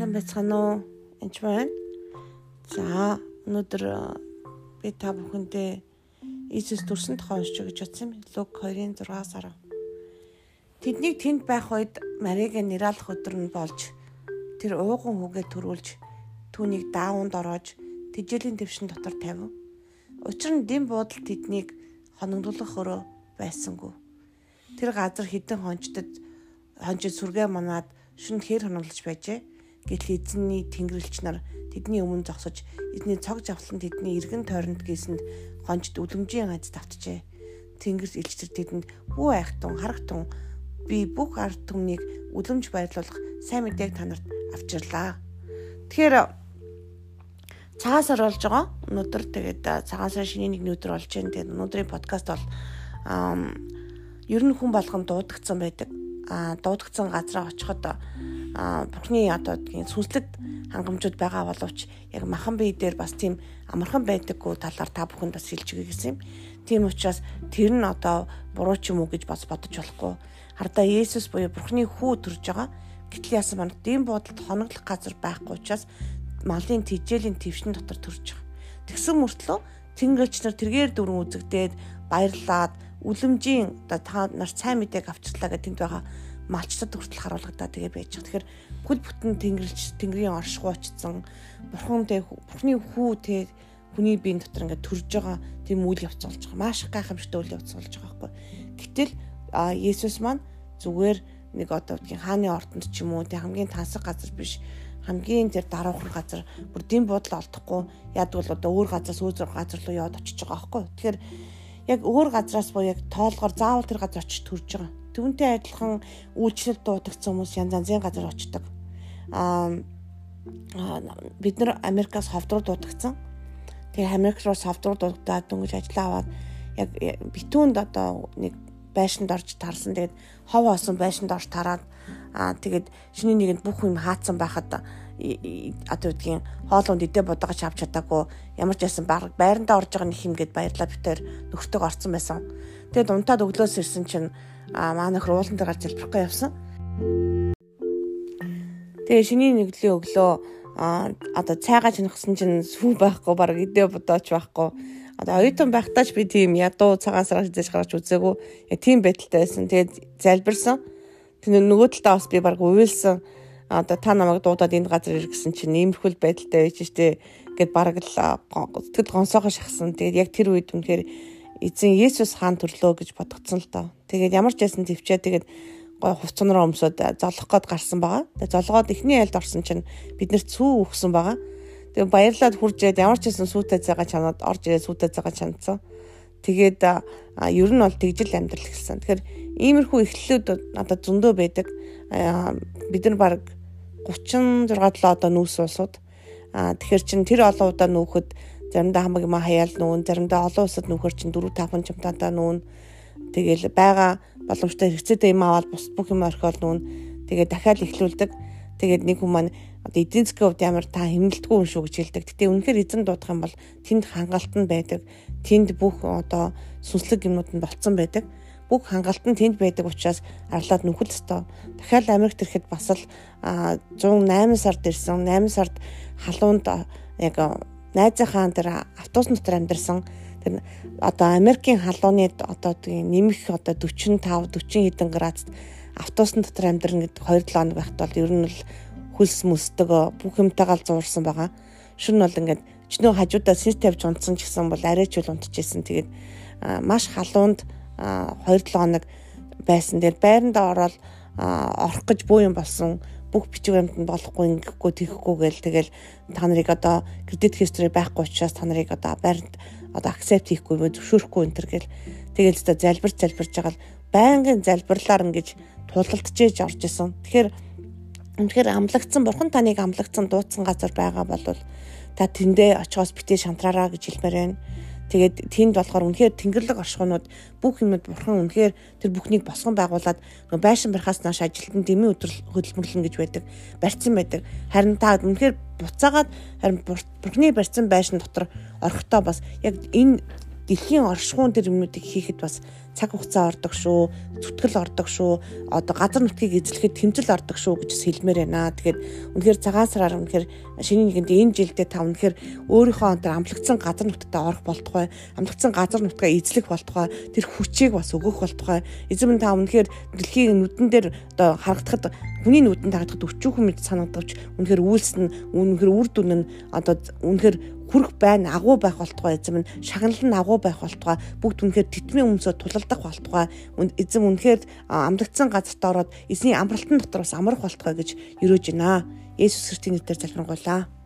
Сайн байцгаана уу? Энд байна. За, өнөөдөр би та бүхэндээ Иесус төрсөн тухай уншиж гэж бодсон юм. Луг 2-ын 6-аас 10. Тэднийг тэнд байх үед Маригийн нэралах өдөр нь болж тэр ууган хүүгээ төрүүлж түүнийг даавуунд ороож тэжээлийн твшин дотор тавив. Учир нь дэм буудал тэднийг хоногдуулах өрөө байсангүй. Тэр газар хідэн хончдод хончид сүргээ манаад шүн хэр хоноглож байжээ. Гэтэл эзэнний тэнгэрлэгч нар тэдний өмнө зогсож эзний цог завлан тэдний эргэн тойронд гисэнд гончд үлэмжийн аз давтжээ. Тэнгэрс илчтэр тэдэнд бүү айхтун харагтун би бүх ард түмнийг үлэмж баярлуулах сайн мэдээг танарт авчирлаа. Тэгэхээр цагаас оролж байгаа. Өнөөдөр тэгээд цагаасаа шинэ нэг өдөр болж байна. Тэгээд өнөөдрийн подкаст бол ер нь хүн болгон дуудагдсан байдаг. А дуудагдсан газараа очиход бурхны одоо гэдгийг сүнслэг хангамжууд байгаа боловч яг махан бие дээр бас тийм амархан байдаггүй талаар та бүхэнд бас хэлж өгье гэсэн юм. Тийм учраас тэр нь одоо буруу ч юм уу гэж бас бодож болохгүй. Хардаа Есүс буюу бурхны хүү төрж байгаа. Гэтэл яасан маань дэм бодолд хоноглох газар байхгүй учраас малын тижээлийн твшин дотор төрж байгаа. Тэгсэн мөртлөө тэнгэрлэгч нар тэргээр дөрөн үзэгдээд баярлаад үлэмжийн одоо та нар сайн мэдээг авчирлаа гэдэг тэнд байгаа малчтад хүртэл харуулгадаа тэгээ байж байгаа. Тэгэхээр бүл бүтэн тэнгэрлэгч тэнгэрийн оршихуй очсон бурхан тэг бурхны хүү тэг хүний биеийн дотор ингээд төрж байгаа тийм үйл явц болж байгаа. Маш гайхамшигтай үйл явц болж байгаа байхгүй. Гэтэл Есүс маань зүгээр нэг одоо гэдгийг хааны ордонд ч юм уу тэг хамгийн тансаг газар биш хамгийн тэр даруухан газар бүр дэм буудлаа олдохгүй яд бол одоо өөр газраас өөр газар руу яваад очиж байгаа байхгүй. Тэгэхээр яг өөр газраас боо яг тоолгоор заавал тэр газар очиж төрж байгаа. Түүнтэй адилхан үйлчлэл дуудагдсан хүмүүс янз янзын газар очдог. Аа бид нар Америкаас ховд руу дуудагдсан. Тэгээ Америк руу ховд руу дуудаад дөнгөж ажиллаа аваад яг битүүнд одоо нэг байшинд орж тарсан. Тэгээд хов осон байшинд орж тараад аа тэгээд шиний нэгэнд бүх юм хаацсан байхад одоо үгдгийн хоолунд идэ бодгож авч чадаагүй ямар ч ясан байрандаа орж байгаа нэг юм гээд баярлаа битээр нөхөртөг орцсон байсан. Тэгээд унтаад өглөөс ирсэн чинь маа нөхөр уулан дээр гарч залбирахгүй явсан. Тэгээ шиний нэгдлийн өглөө одоо цайгаа чингсэн чинь сүү байхгүй баг идэ бодооч байхгүй. Одоо оюутан байхдаач би тийм ядуу цагаан сараар хизээж гарч үзээгүй. Тийм байдалтай байсан. Тэгээд залбирсан. Тэр нөгөө талдаа бас би баг уйлсан. Одоо та намайг дуудаад энэ газар иргэсэн чинь иймэрхүүл байдалтай байж штэ гэд бараг л тэгэл гонсоогоо шахсан. Тэгээд яг тэр үед үнэхээр эзэн Есүс хаан төрлөө гэж бодгцсон л доо. Тэгээд ямар ч ясан төвчээ тэгээд гой хувцснараа өмсөд золох гээд гарсан байгаа. Тэгээд золгоод эхний айлд орсон чинь бид нэр цүү өгсөн байгаа. Тэгээд баярлаад хуржээд ямар ч ясан сүйтэй цагаа чанаад орж ирээд сүйтэй цагаа чанцсан. Тэгээд ер нь бол тэгжил амьдрал эхэлсэн. Тэгэхээр иймэрхүү эхлэлүүд одоо зөндөө байдаг. Бид нар баг 36 7 одоо нүүс улсууд. А тэгэхээр чин тэр олон удаа нүүхэд заримдаа хамаг юм хаяал нүүн, заримдаа олон улсад нүүхэр чинь 4 5 чамтаатаа нүүн. Тэгэл байгаа боломжтой хэрэгцээтэй юм аваад бус бүх юм орхиол нүүн. Тэгээ дахиад эхлүүлдэг. Тэгээд нэг хүмүүс одоо эдийн засгийн хувьд ямар та хэмнэлтгүй хүн шүү гэж хэлдэг. Гэтэ үнэхээр эзэн дуудах юм бол тэнд хангалт нь байдаг. Тэнд бүх одоо сүнслэг юмнууд нь болцсон байдаг. Бүх хангалт нь тэнд байдаг учраас арлаад нүхэл өстой. Дахиад Америкт ирэхэд бас л 108 сард ирсэн. 8 сард халуунд яг найзынхаа тэр автобус дотор амьдарсан тэр одоо Америкийн халууны одоо нэмэх одоо 45 40 хэдэн градусд автобусны дотор амьдрна гэдэг 2 7 хоног байхад бол ер нь л хөлс мөсдөг бүх юмтайгаа зуурсан байгаа. Шүн бол ингээд чинөө хажуудаа сис тавьж унтсан ч гэсэн бол арайч үл унтчихсэн. Тэгээд маш халуунд 2 7 хоног байсан. Тэгээд байрандаа ороод орох гэж буу юм болсон бүх бичиг баримтанд болохгүй ингэхгүй тийхгүй гээл тэгэл та нарыг одоо кредит history байхгүй учраас та нарыг одоо байранд одоо accept хийхгүй зөвшөөрөхгүй энэ төр гээл тэгэл өстө залбирч залбирч байгаа л байнгын залбирлаар ингэж тулалдчихэж орж исэн. Тэгэхээр үнэхээр амлагдсан бурхан таныг амлагдсан дуудсан газар байгаа бол та тэндээ очихоос битээ шантраараа гэж хэлмээр байна. Тэгээд тэнд болохоор үнэхээр тэнгэрлэг оршихуунууд бүх юмуд бурхан үнэхээр тэр бүхнийг босгон байгуулад нөө байшин барихаас нааш ажилтан дэмий өдрөл хөдөлмөрлөн гэж байдаг барьсан байдаг. Харин та үнэхээр буцаагаад харин бурхны барьсан байшин дотор орохдоо бас яг энэ дэлхийн оршихуун тэр юмнуудыг хийхэд бас цаг хугацаа ордог шүү, зүтгэл ордог шүү, одоо газар нутгийг эзлэхэд тэмцэл ордог шүү гэж хэлмээр байна. Тэгэхээр үнэхээр цагаан сараар үнэхээр шинийн нэгэнд энэ жилдээ та үнэхээр өөрийнхөө тэр амлагдсан газар нутгад орох болтугай, амлагдсан газар нутгаа эзлэх болтугай, тэр хүчийг бас өгөх болтугай. Эзэм та үнэхээр дэлхийн нүдэн дээр одоо харагдахад хүний нүдэнд харагдахад өчүүхэн мэд санагдавч үнэхээр үйлс нь үнэхээр үр дүн нь одоо үнэхээр хүрх байна агуу байх болтугай эзэм нь шагнал нь агуу байх болтугай бүгд үнэхээр титмийн өмсөд тулалдах болтугай эзэм үнэхээр амлагдсан газарт ороод эзний амралтын дотор бас амрах болтугай гэж өрөөж байна. Есүс Христийн нэрээр залбирanгуйлаа.